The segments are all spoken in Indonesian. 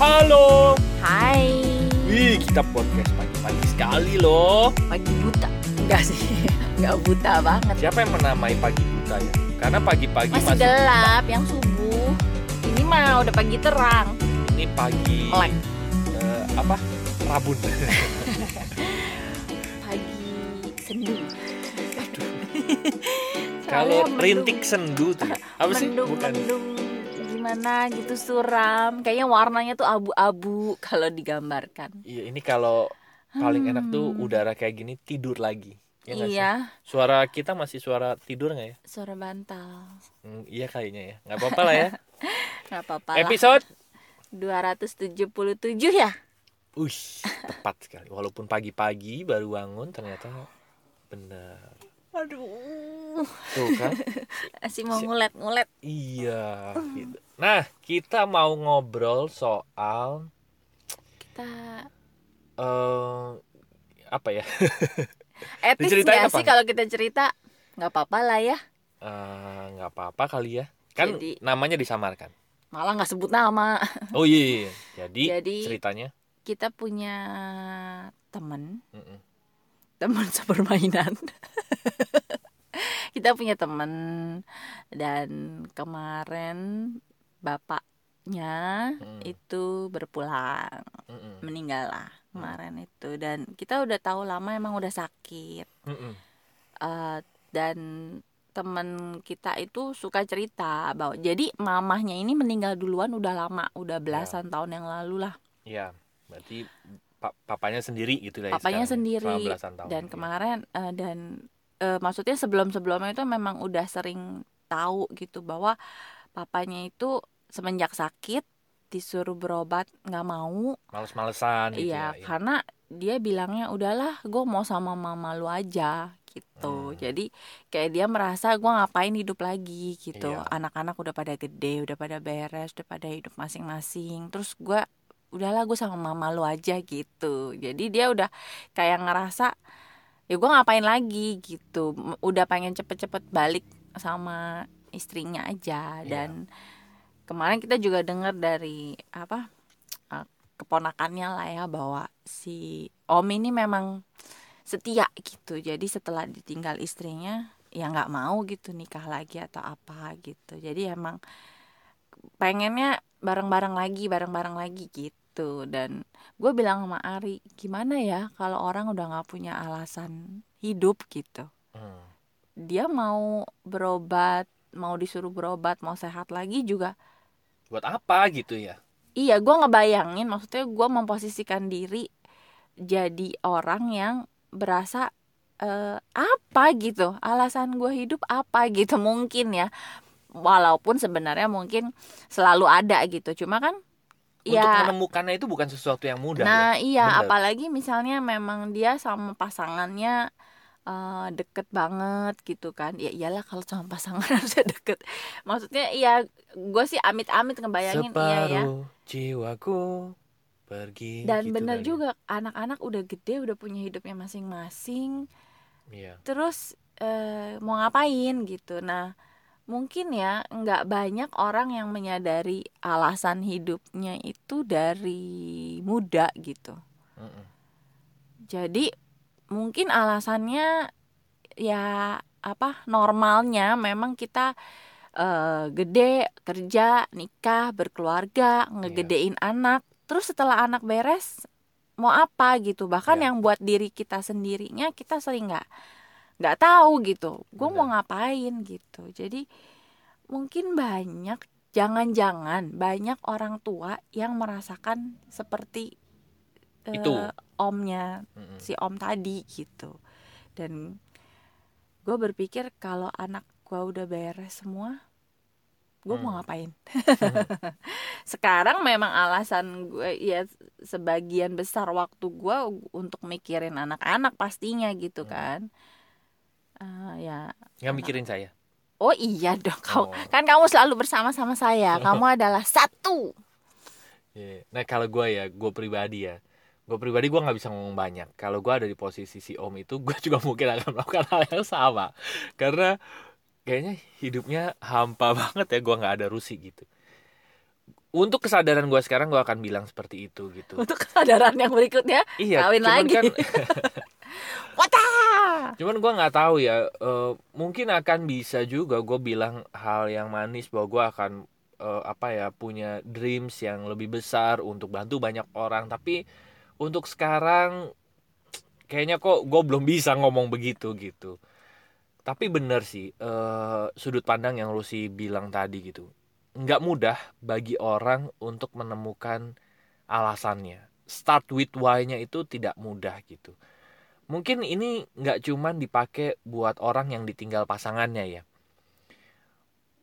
Halo. Hai. Wih, kita podcast pagi-pagi sekali loh. Pagi buta. Enggak sih. Enggak buta banget. Siapa yang menamai pagi buta ya? Karena pagi-pagi Masih gelap yang subuh. Ini mah udah pagi terang. Ini pagi Melek. eh, apa? Rabun. Pagi sendu. Kalau rintik sendu tuh. Apa sih? mendung, Bukan. mendung gimana gitu suram. Kayaknya warnanya tuh abu-abu kalau digambarkan. Iya, ini kalau paling enak tuh Hmm. udara kayak gini tidur lagi. Ya nggak sih? iya, Suara kita masih suara tidur nggak ya? suara bantal. Hmm, iya kayaknya ya. Nggak apa-apa lah ya. Gak apa-apa. Episode 277 ya? Ush, tepat sekali. Walaupun pagi-pagi baru bangun ternyata benar. Aduh. Tuh kan? Masih mau ngulet-ngulet. iya, gitu. Nah, kita mau ngobrol soal Kita eh apa ya? etis nggak apa sih kalau kita cerita? Nggak apa-apa lah ya. Eh, nggak apa-apa kali ya. Kan Jadi- namanya disamarkan. Malah nggak sebut nama. Oh iya. iya. Jadi, Jadi- ceritanya Kita punya temen, mm-mm. teman sepermainan. kita punya temen dan kemarin bapaknya Mm. itu berpulang, Mm-mm. meninggal lah Hmm. kemarin itu dan kita udah tahu lama emang udah sakit. Mm-mm. Eh, dan temen kita itu suka cerita bahwa jadi mamahnya ini meninggal duluan udah lama udah belasan tahun yang lalu lah Iya, berarti pa- papanya sendiri gitu lah ya papanya sekarang, sendiri selama belasan tahun. dan Iya. kemarin eh, dan eh, maksudnya sebelum sebelumnya itu memang udah sering tahu gitu bahwa papanya itu semenjak sakit disuruh berobat nggak mau males-malesan gitu iya ya. iya. karena dia bilangnya udahlah gue mau sama mama lu aja gitu Hmm. jadi kayak dia merasa gue ngapain hidup lagi gitu Iya. anak-anak udah pada gede udah pada beres udah pada hidup masing-masing terus gue udahlah gue sama mama lu aja gitu jadi dia udah kayak ngerasa ya gue ngapain lagi gitu udah pengen cepet-cepet balik sama istrinya aja. Iya. dan kemarin kita juga dengar dari apa eh, keponakannya lah ya bahwa si om ini memang setia gitu. Jadi setelah ditinggal istrinya ya nggak mau gitu nikah lagi atau apa gitu. Jadi emang pengennya bareng-bareng lagi bareng-bareng lagi gitu. Dan gue bilang sama Ari gimana ya kalau orang udah nggak punya alasan hidup gitu? Hmm. dia mau berobat mau disuruh berobat mau sehat lagi juga Buat apa gitu ya? Iya, gue ngebayangin, maksudnya gue memposisikan diri jadi orang yang berasa eh, apa gitu, alasan gue hidup apa gitu mungkin ya, walaupun sebenarnya mungkin selalu ada gitu, cuma kan Untuk ya, menemukannya itu bukan sesuatu yang mudah. nah loh. iya, Bener. apalagi misalnya memang dia sama pasangannya eh, deket banget gitu kan, ya iyalah kalau sama pasangan harusnya deket, maksudnya iya, gue sih amit-amit ngebayangin iya ya. Separuh jiwaku pergi. Dan gitu bener kali. juga anak-anak udah gede udah punya hidupnya masing-masing. Iya. Terus eh, mau ngapain gitu. Nah mungkin ya nggak banyak orang yang menyadari alasan hidupnya itu dari muda gitu. Mm-mm. Jadi mungkin alasannya ya apa normalnya memang kita eh, gede kerja nikah berkeluarga ngegedein anak. Terus setelah anak beres mau apa gitu? Bahkan Iya. yang buat diri kita sendirinya kita sering nggak nggak tahu gitu. Gue mau ngapain gitu. Jadi mungkin banyak jangan-jangan banyak orang tua yang merasakan seperti Itu. omnya Mm-mm. si om tadi gitu dan gue berpikir kalau anak gue udah beres semua gue mau Hmm. ngapain sekarang memang alasan gue ya sebagian besar waktu gue untuk mikirin anak-anak pastinya gitu Hmm. kan Eh, ya Nggak mikirin saya. oh iya dong kau Oh. kan kamu selalu bersama sama saya kamu adalah satu Iya. Nah kalau gue ya, gue pribadi ya, gue pribadi gue nggak bisa ngomong banyak. Kalau gue ada di posisi si Om itu, gue juga mungkin akan melakukan hal yang sama. Karena kayaknya hidupnya hampa banget ya, gue nggak ada rusi gitu. untuk kesadaran gue sekarang gue akan bilang seperti itu gitu untuk kesadaran yang berikutnya iya kawin lagi kan cuman gue nggak tahu ya eh, mungkin akan bisa juga gue bilang hal yang manis bahwa gue akan eh, apa ya punya dreams yang lebih besar untuk bantu banyak orang tapi untuk sekarang kayaknya kok gue belum bisa ngomong begitu gitu. Tapi bener sih eh, sudut pandang yang Lucy bilang tadi gitu. Nggak mudah bagi orang untuk menemukan alasannya. Start with why-nya itu tidak mudah gitu. Mungkin ini nggak cuman dipakai buat orang yang ditinggal pasangannya ya.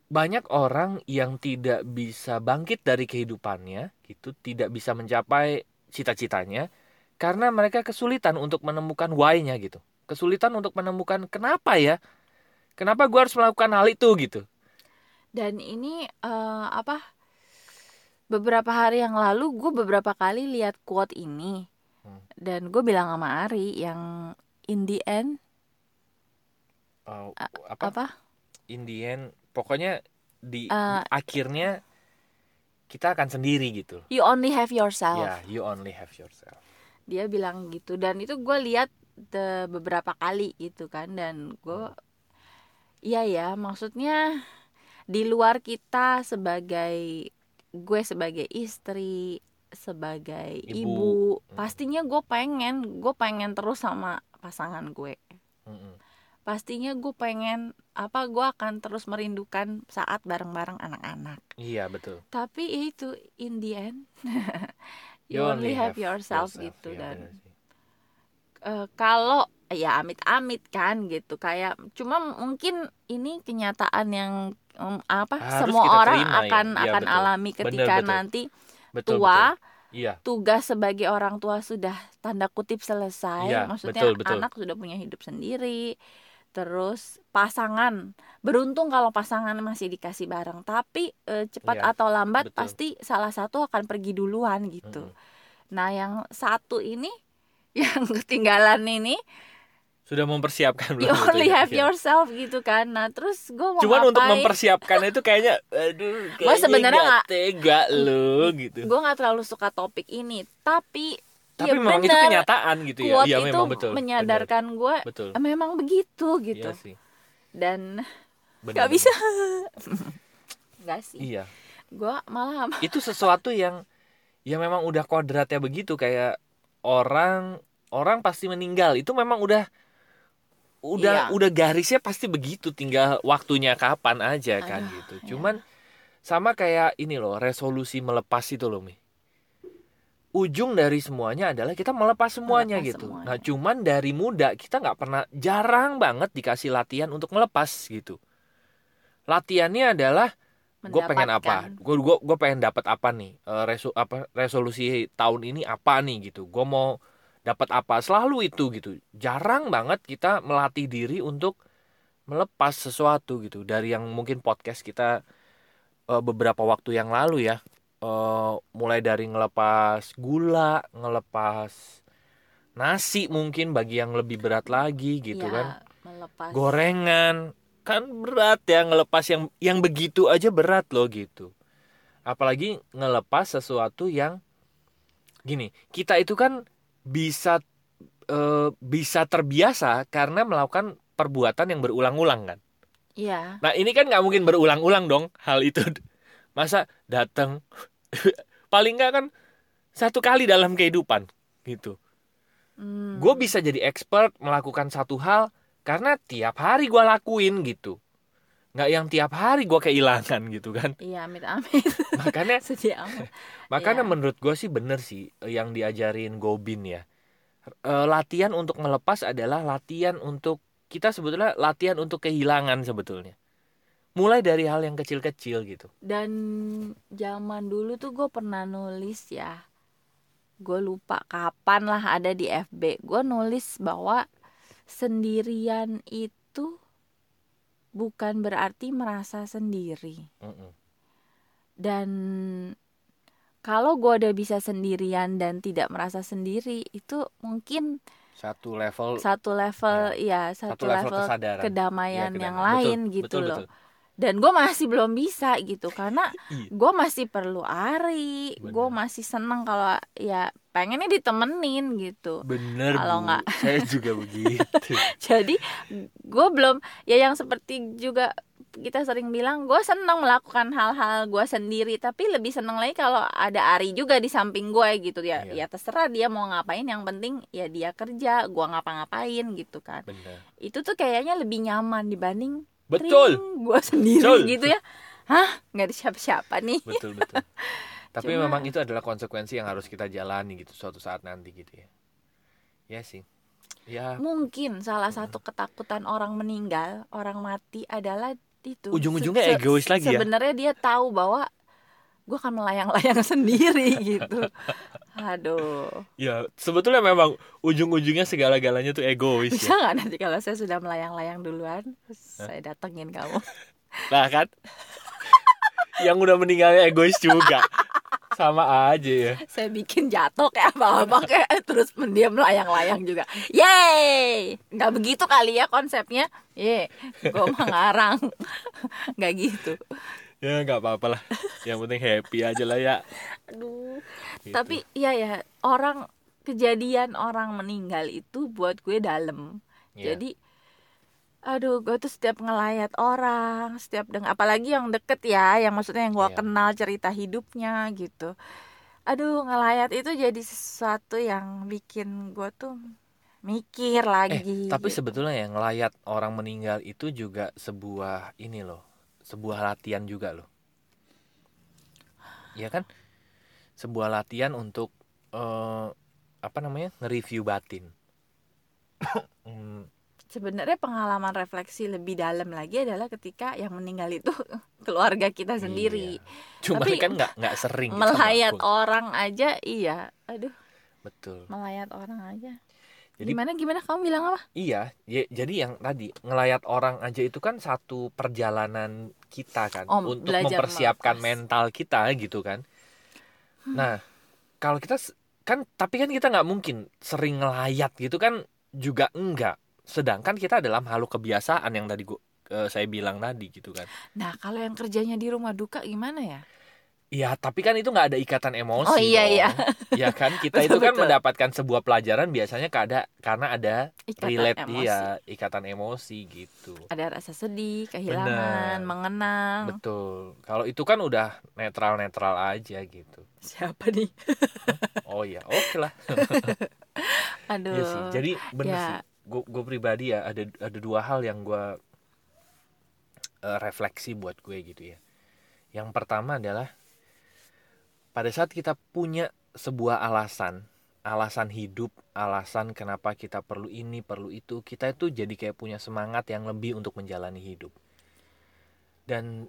Banyak orang yang tidak bisa bangkit dari kehidupannya gitu tidak bisa mencapai cita-citanya karena mereka kesulitan untuk menemukan why-nya gitu. Kesulitan untuk menemukan kenapa ya? Kenapa gue harus melakukan hal itu gitu? Dan ini eh, apa beberapa hari yang lalu gue beberapa kali lihat quote ini. Hmm. dan gue bilang sama Ari yang in the end Uh, apa, apa? In the end pokoknya di, di akhirnya kita akan sendiri gitu you only have yourself. Ya you only have yourself. Dia bilang gitu. Dan itu gue lihat beberapa kali gitu kan. Dan gue iya ya maksudnya di luar kita sebagai gue sebagai istri sebagai Ibu. ibu, Hmm. pastinya gue pengen gue pengen terus sama pasangan gue. Mm-mm. Pastinya gue pengen apa gue akan terus merindukan saat bareng-bareng anak-anak iya betul tapi itu in the end you, only have, yourself, gitu Iya, dan bener eh, kalau ya amit-amit kan gitu kayak cuma mungkin ini kenyataan yang em, apa Harus semua orang terima ya. akan Iya, akan betul. alami Bener, ketika betul. nanti betul, tua betul. iya tugas sebagai orang tua sudah tanda kutip selesai Iya, maksudnya betul, betul. anak sudah punya hidup sendiri terus pasangan beruntung kalau pasangan masih dikasih bareng tapi eh, cepat Iya, atau lambat betul. pasti salah satu akan pergi duluan gitu Mm-mm. nah yang satu ini yang ketinggalan ini sudah mempersiapkan you belum itu only ya? have Iya. yourself gitu kan nah terus gue mau cuman untuk mempersiapkan itu kayaknya aduh kayaknya sebenarnya nggak nggak- tega lo gitu gue nggak terlalu suka topik ini tapi tapi ya memang itu bener, kenyataan gitu ya. Quote iya itu memang betul. menyadarkan gue "Eh, memang begitu gitu. iya sih. Dan bener, nggak bisa. Nggak sih. Iya. Gue malah itu sesuatu yang ya memang udah kodratnya begitu. Kayak orang orang pasti meninggal. Itu memang udah udah Iya. udah garisnya pasti begitu. Tinggal waktunya kapan aja kan Aduh, gitu. iya. cuman sama kayak ini loh resolusi melepas itu loh mi ujung dari semuanya adalah kita melepas semuanya Melepas gitu. semuanya. nah cuman dari muda kita nggak pernah jarang banget dikasih latihan untuk melepas gitu. Latihannya adalah gue pengen apa? Gue gue gue pengen dapat apa nih? Eh, resu apa resolusi tahun ini apa nih gitu? Gue mau dapat apa? Selalu itu gitu. Jarang banget kita melatih diri untuk melepas sesuatu gitu. Dari yang mungkin podcast kita eh, beberapa waktu yang lalu ya Eh, mulai dari ngelepas gula ngelepas nasi mungkin bagi yang lebih berat lagi gitu Ya, kan. melepas. Gorengan kan berat ya ngelepas yang yang begitu aja berat loh gitu. Apalagi ngelepas sesuatu yang gini kita itu kan bisa eh, bisa terbiasa karena melakukan perbuatan yang berulang-ulang kan. Iya. Nah ini kan nggak mungkin berulang-ulang dong hal itu masa datang paling nggak kan satu kali dalam kehidupan gitu. Hmm. gue bisa jadi expert melakukan satu hal karena tiap hari gue lakuin gitu. Nggak yang tiap hari gue kehilangan gitu kan. Iya amit amit. Makanya sedih amat. makanya Iya. menurut gue sih bener sih eh, yang diajarin Gobin ya. Eh, latihan untuk melepas adalah latihan untuk kita sebetulnya latihan untuk kehilangan sebetulnya mulai dari hal yang kecil-kecil gitu. Dan zaman dulu tuh gue pernah nulis ya. Gue lupa kapan lah ada di FB gue nulis bahwa sendirian itu bukan berarti merasa sendiri. Mm-mm. dan kalau gue udah bisa sendirian dan tidak merasa sendiri itu mungkin satu level satu level ya, satu, satu level level, kesadaran. Kedamaian Ya, yang kedamaian. lain Betul, gitu betul, loh. betul. Dan gue masih belum bisa gitu karena Iya. gue masih perlu ari gue masih seneng kalau ya pengennya ditemenin gitu. Bener Kalau nggak- saya juga begitu. Jadi gue belum ya yang seperti juga kita sering bilang gue seneng melakukan hal-hal gue sendiri tapi lebih seneng lagi kalau ada Ari juga di samping gue gitu. Ya Iya. ya terserah dia mau ngapain yang penting ya dia kerja gue ngapa-ngapain gitu kan. Bener. Itu tuh kayaknya lebih nyaman dibanding betul. Gue sendiri Betul. gitu ya. Hah? Nggak ada siapa-siapa nih. Betul betul. Tapi Cuma- memang itu adalah konsekuensi yang harus kita jalani gitu suatu saat nanti gitu ya. Ya sih. Ya mungkin salah satu ketakutan orang meninggal orang mati adalah itu. Ujung-ujungnya Se- se- egois lagi ya? sebenarnya dia tahu bahwa gue akan melayang-layang sendiri gitu aduh. Ya sebetulnya memang ujung-ujungnya segala-galanya tuh egois bisa ya nggak nanti kalau saya sudah melayang-layang duluan terus saya datengin kamu? Nah kan? Yang udah meninggalnya egois juga. Sama aja ya. Saya bikin jatuh kayak apa-apa kayak terus dia melayang-layang juga. Yeay! Nggak begitu kali ya konsepnya. Ye gue mengarang nggak gitu. Ya nggak apa-apa lah. Yang penting happy aja lah ya. Aduh Gitu. tapi iya ya orang kejadian orang meninggal itu buat gue dalam Ya. jadi aduh gue tuh setiap ngelayat orang setiap dengan apalagi yang deket ya yang maksudnya yang gue Iya. kenal cerita hidupnya gitu aduh ngelayat itu jadi sesuatu yang bikin gue tuh mikir eh lagi tapi gitu. sebetulnya yang ngelayat orang meninggal itu juga sebuah ini loh sebuah latihan juga loh ya kan sebuah latihan untuk eh, apa namanya nge-review batin Hmm, sebenarnya pengalaman refleksi lebih dalam lagi adalah ketika yang meninggal itu keluarga kita sendiri Iya. Cuma Tapi kan nggak nggak sering kita melayat melakukan. orang aja iya aduh Betul. melayat orang aja Jadi- gimana gimana kamu bilang apa Iya, ya- jadi yang tadi ngelayat orang aja itu kan satu perjalanan kita kan Oh, untuk mempersiapkan melepas. mental kita gitu kan. Nah, kalau kita kan tapi kan kita nggak mungkin sering ngelayat gitu kan juga enggak. Sedangkan kita adalah makhluk kebiasaan yang tadi gua eh, saya bilang tadi gitu kan. nah kalau yang kerjanya di rumah duka gimana ya Iya, tapi kan itu nggak ada ikatan emosi. Oh, iya, dong. iya. Ya kan kita Betul, itu kan betul. mendapatkan sebuah pelajaran biasanya kada karena ada ikatan relate emosi iya ikatan emosi gitu. ada rasa sedih kehilangan Bener. mengenang Betul. Kalau itu kan udah netral-netral aja gitu. siapa nih Oh iya, oke lah. aduh Iya sih. Jadi bener ya. sih. Gue pribadi ya ada ada dua hal yang gue refleksi buat gue gitu ya. Yang pertama adalah pada saat kita punya sebuah alasan, alasan hidup, alasan kenapa kita perlu ini, perlu itu, kita itu jadi kayak punya semangat yang lebih untuk menjalani hidup. Dan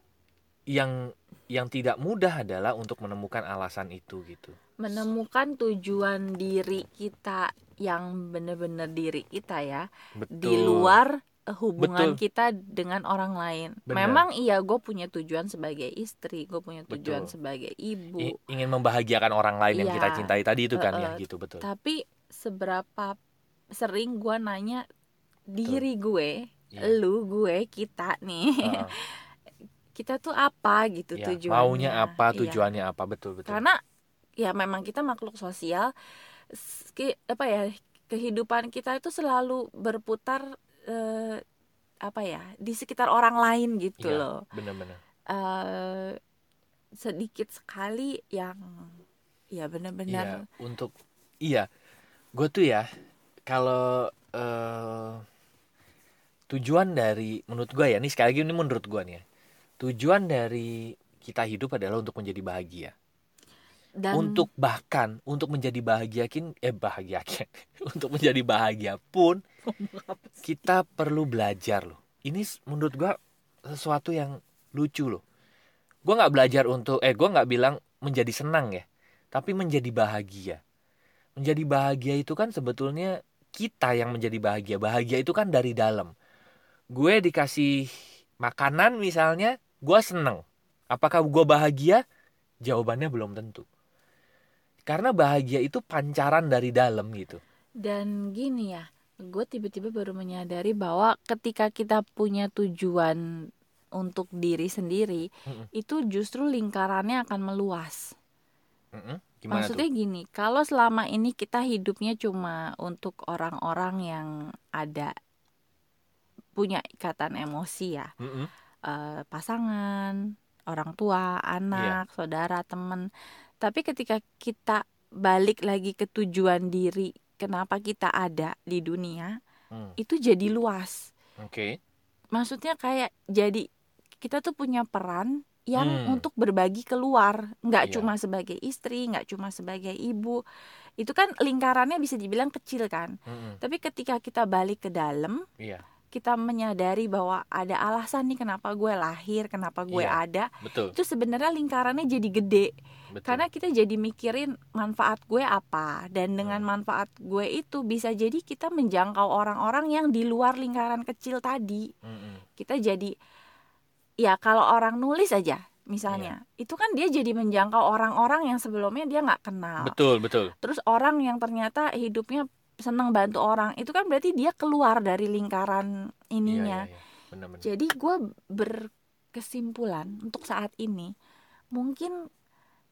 yang yang tidak mudah adalah untuk menemukan alasan itu gitu. menemukan tujuan diri kita yang benar-benar diri kita ya Betul. di luar hubungan Betul. kita dengan orang lain. Benar. Memang iya gue punya tujuan sebagai istri, gue punya tujuan Betul. sebagai ibu. I- ingin membahagiakan orang lain yang Iya. kita cintai tadi itu kan Eh, ya eh, gitu betul. Tapi seberapa sering gue nanya diri gue, Iya. lu gue, kita nih, Heeh. kita tuh apa gitu Iya, tujuannya? maunya apa, Iya. tujuannya apa betul betul. Karena ya memang kita makhluk sosial, apa ya kehidupan kita itu selalu berputar eh, apa ya di sekitar orang lain gitu Iya. loh. bener-bener. eh sedikit sekali yang ya Iya, benar-benar untuk iya, gue tuh ya kalau eh, tujuan dari menurut gue ya, ini sekali lagi ini menurut gue nih ya, tujuan dari kita hidup adalah untuk menjadi bahagia. Dan Untuk bahkan untuk menjadi bahagia kin eh bahagia untuk menjadi bahagia pun kita perlu belajar loh. Ini menurut gua sesuatu yang lucu loh. Gua nggak belajar untuk eh gua nggak bilang menjadi senang ya, tapi menjadi bahagia. Menjadi bahagia itu kan sebetulnya kita yang menjadi bahagia. Bahagia itu kan dari dalam. Gue dikasih makanan misalnya, gua seneng. Apakah gua bahagia? Jawabannya belum tentu. Karena bahagia itu pancaran dari dalam gitu. dan gini ya gue tiba-tiba baru menyadari bahwa ketika kita punya tujuan untuk diri sendiri Mm-mm. itu justru lingkarannya akan meluas. Gimana Maksudnya tuh? gini, kalau selama ini kita hidupnya cuma untuk orang-orang yang ada punya ikatan emosi ya, eh, pasangan, orang tua, anak, saudara, teman. Tapi ketika kita balik lagi ke tujuan diri, kenapa kita ada di dunia, Hmm. itu jadi luas. Oke. Maksudnya kayak jadi kita tuh punya peran yang Hmm. untuk berbagi keluar, nggak Iya. cuma sebagai istri, nggak cuma sebagai ibu. Itu kan lingkarannya bisa dibilang kecil kan. Mm-mm. Tapi ketika kita balik ke dalam, Iya, kita menyadari bahwa ada alasan nih kenapa gue lahir, kenapa gue Iya. ada. betul. Itu sebenarnya lingkarannya jadi gede. Betul. Karena kita jadi mikirin manfaat gue apa dan dengan Hmm. manfaat gue itu bisa jadi kita menjangkau orang-orang yang di luar lingkaran kecil tadi. Mm-mm. Kita jadi ya kalau orang nulis aja misalnya, itu kan dia jadi menjangkau orang-orang yang sebelumnya dia nggak kenal. Betul, betul. Terus orang yang ternyata hidupnya senang bantu orang, itu kan berarti dia keluar dari lingkaran ininya. Iya, iya, iya. Jadi gue berkesimpulan untuk saat ini mungkin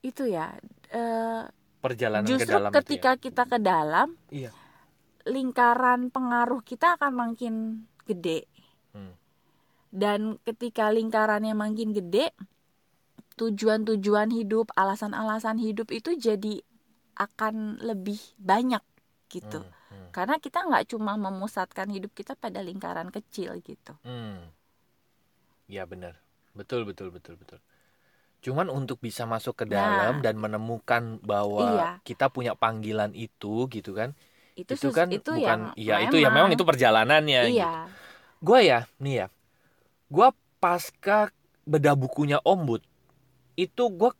itu ya eh, Perjalanan ke justru dalam ketika itu kita ke dalam Iya. lingkaran pengaruh kita akan makin gede ya. Hmm. dan ketika lingkarannya makin gede tujuan-tujuan hidup alasan-alasan hidup itu jadi akan lebih banyak gitu Hmm, hmm, karena kita nggak cuma memusatkan hidup kita pada lingkaran kecil gitu hmm. Ya benar. Betul, betul, betul, betul. Cuman untuk bisa masuk ke dalam Nah. dan menemukan bahwa Iya. kita punya panggilan itu gitu kan. itu Itu kan itu bukan yang iya itu ya memang itu perjalanannya gitu. iya Gua ya, nih ya. Gua pasca bedah bukunya Om Bud, itu gua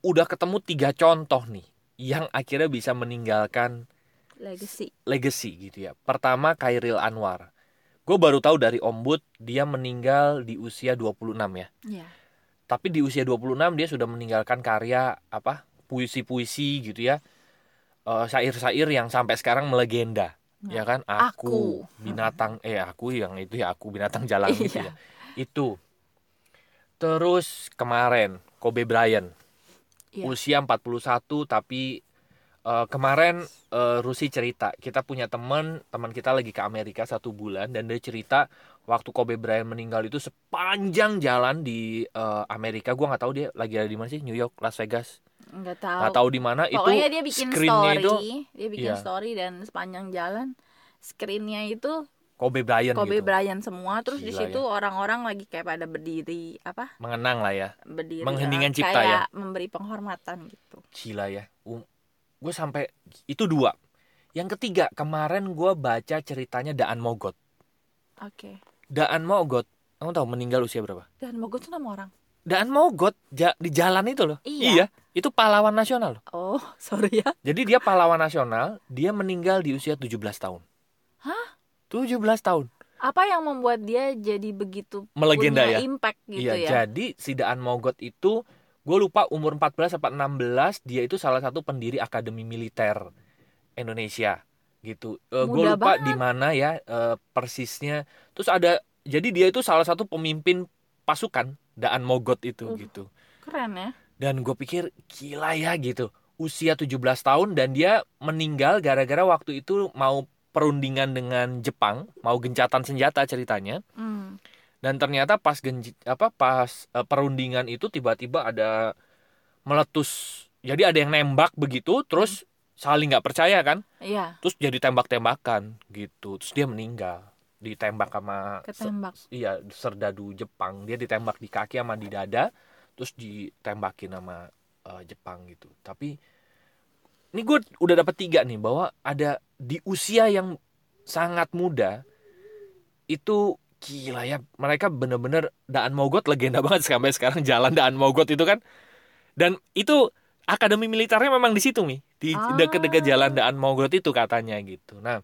udah ketemu tiga contoh nih yang akhirnya bisa meninggalkan legacy legacy gitu ya. Pertama Kairil Anwar. Gue baru tahu dari Om Bud dia meninggal di usia 26 ya. Iya. Tapi di usia 26 dia sudah meninggalkan karya apa? Puisi-puisi gitu ya. Eh, syair-syair yang sampai sekarang melegenda. Nah, ya kan? Aku. binatang eh aku yang itu ya aku binatang jalan gitu Iya. ya. Itu. Terus kemarin Kobe Bryant Iya. usia 41 tapi eh, kemarin eh, Rusi cerita kita punya teman teman kita lagi ke Amerika satu bulan dan dia cerita waktu Kobe Bryant meninggal itu sepanjang jalan di eh, Amerika. Gua nggak tahu dia lagi ada di mana sih New York Las Vegas. Nggak tahu nggak tahu. di mana. Itu pokoknya dia bikin story. itu dia bikin iya. story dan sepanjang jalan screennya itu Kobe Bryant Kobe gitu. Bryant semua. Terus di situ orang-orang lagi kayak pada berdiri apa? Mengenang lah ya. Berdiri Mengheningkan cipta kayak ya. memberi penghormatan gitu. Gila ya. Um, gue sampai itu dua. Yang ketiga kemarin gue baca ceritanya Daan Mogot. Oke. Daan Mogot kamu tahu meninggal usia berapa? Dan Mogot tuh nama orang. Daan Mogot ja- di jalan itu loh. Iya. itu pahlawan nasional. Loh. oh sorry ya. Jadi dia pahlawan nasional dia meninggal di usia 17 tahun. Hah? 17 tahun. Apa yang membuat dia jadi begitu melegenda ya? impact gitu iya ya? jadi si Daan Mogot itu gue lupa umur 14 apa 16 dia itu salah satu pendiri akademi militer Indonesia gitu gue Muda lupa banget. di mana ya eh, persisnya terus ada jadi dia itu salah satu pemimpin pasukan Daan Mogot itu Uh. gitu keren ya dan gue pikir gila ya gitu usia 17 tahun dan dia meninggal gara-gara waktu itu mau perundingan dengan Jepang mau gencatan senjata ceritanya hmm. Dan ternyata pas genji, apa pas eh, perundingan itu tiba-tiba ada meletus. Jadi ada yang nembak begitu terus saling nggak percaya kan? Iya. Terus jadi tembak-tembakan gitu. Terus dia meninggal. Ditembak sama se- ketembak. iya serdadu Jepang. Dia ditembak di kaki sama di dada terus ditembakin sama eh, Jepang gitu. Tapi ini gue udah dapat tiga nih bahwa ada di usia yang sangat muda itu gila ya mereka bener-bener Daan Mogot legenda banget sampai sekarang jalan Daan Mogot itu kan. Dan itu akademi militernya memang di situ nih di Ah. dekat-dekat jalan Daan Mogot itu katanya gitu. Nah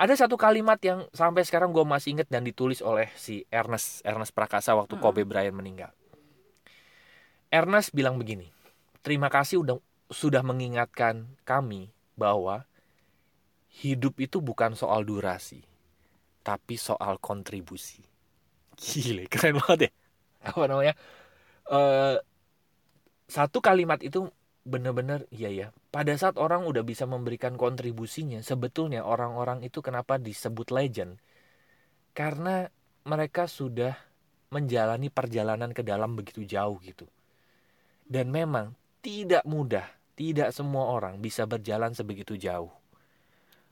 ada satu kalimat yang sampai sekarang gue masih inget dan ditulis oleh si Ernest Ernest Prakasa waktu Mm-mm. Kobe Bryant meninggal. Ernest bilang begini terima kasih udah sudah mengingatkan kami bahwa hidup itu bukan soal durasi tapi soal kontribusi. Gile keren banget ya. Apa namanya? Eh satu kalimat itu benar-benar iya ya pada saat orang udah bisa memberikan kontribusinya sebetulnya orang-orang itu kenapa disebut legend? Karena mereka sudah menjalani perjalanan ke dalam begitu jauh gitu. Dan memang tidak mudah tidak semua orang bisa berjalan sebegitu jauh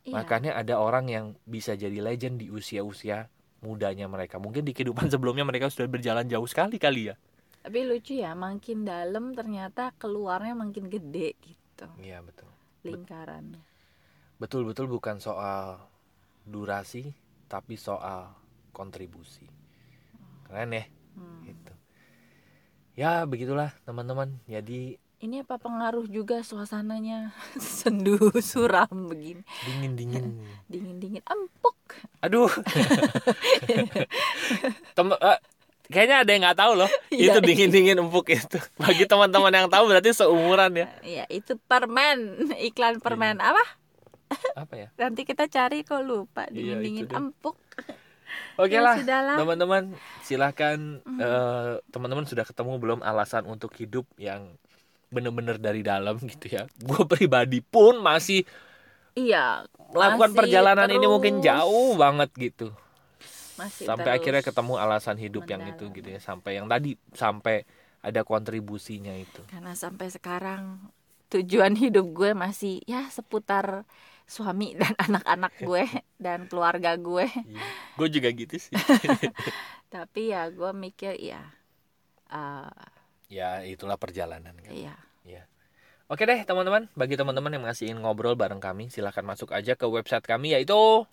Iya. makanya ada orang yang bisa jadi legend di usia-usia mudanya mereka. Mungkin di kehidupan sebelumnya mereka sudah berjalan jauh sekali kali ya. Tapi lucu ya, makin dalam ternyata keluarnya makin gede gitu. Iya betul. Lingkarannya. betul-betul bukan soal durasi tapi soal kontribusi. Keren ya. Hmm. gitu. Ya begitulah teman-teman. Jadi Ini apa pengaruh juga suasananya? Sendu suram begini, dingin dingin. Dingin-dingin empuk. aduh. Tem eh, kayaknya ada yang nggak tahu loh. Iya. itu dingin dingin empuk itu. Bagi teman-teman yang tahu berarti seumuran ya. Ya, itu permen, iklan permen. Apa? apa ya? Nanti kita cari kok lupa. Iya, dingin-dingin itu deh. empuk. Oke Ya, lah, teman-teman, silahkan eh, teman-teman sudah ketemu belum alasan untuk hidup yang bener-bener dari dalam gitu ya. Gue pribadi pun masih Iya, melakukan Masih perjalanan ini mungkin terus. jauh banget gitu. masih Sampai terus akhirnya ketemu alasan hidup yang itu mendalam. gitu ya. Sampai yang tadi sampai ada kontribusinya itu. Karena sampai sekarang tujuan hidup gue masih ya seputar suami dan anak-anak gue dan keluarga gue. Gue juga gitu sih. Tapi ya gue mikir ya, eh, ya itulah perjalanan kan. ya Oke deh teman-teman, bagi teman-teman yang masih ingin ngobrol bareng kami, silahkan masuk aja ke website kami yaitu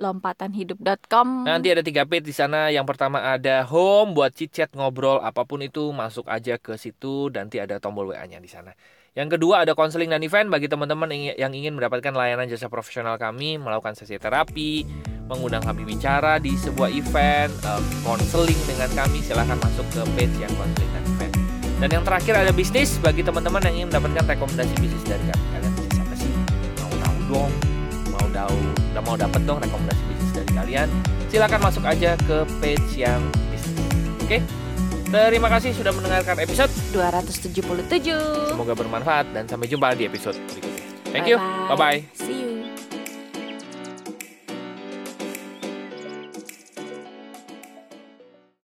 lompatanhidup.com. Nanti ada tiga page di sana. Yang pertama ada home buat chit-chat ngobrol apa pun itu masuk aja ke situ. Nanti ada tombol WA-nya di sana. Yang kedua ada konseling dan event bagi teman-teman yang- yang ingin mendapatkan layanan jasa profesional kami melakukan sesi terapi, mengundang kami bicara di sebuah event, eh, konseling dengan kami silahkan masuk ke page yang konseling dan yang terakhir ada bisnis bagi teman-teman yang ingin mendapatkan rekomendasi bisnis dari kami. Kalian bisnis apa sih? Mau tahu dong? Mau tahu? Udah mau dapet dong rekomendasi bisnis dari kalian? Silakan masuk aja ke page yang bisnis. Oke? Terima kasih sudah mendengarkan episode. 277. Semoga bermanfaat dan sampai jumpa di episode berikutnya. Thank you. Bye-bye. Bye bye. See you.